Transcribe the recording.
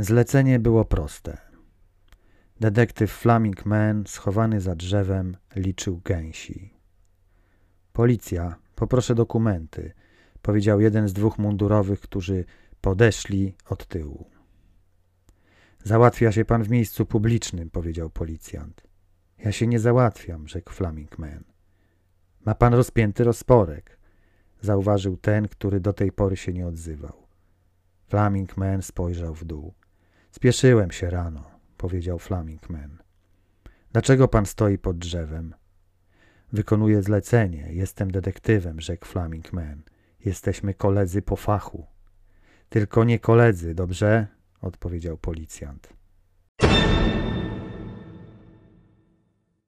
Zlecenie było proste. Detektyw Flaming Man, schowany za drzewem, liczył gęsi. Policja, poproszę dokumenty, powiedział jeden z dwóch mundurowych, którzy podeszli od tyłu. Załatwia się pan w miejscu publicznym, powiedział policjant. Ja się nie załatwiam, rzekł Flaming Man. Ma pan rozpięty rozporek, zauważył ten, który do tej pory się nie odzywał. Flaming Man spojrzał w dół. Spieszyłem się rano, powiedział Flaming Man. Dlaczego pan stoi pod drzewem? Wykonuję zlecenie, jestem detektywem, rzekł Flaming Man. Jesteśmy koledzy po fachu. Tylko nie koledzy, dobrze? odpowiedział policjant.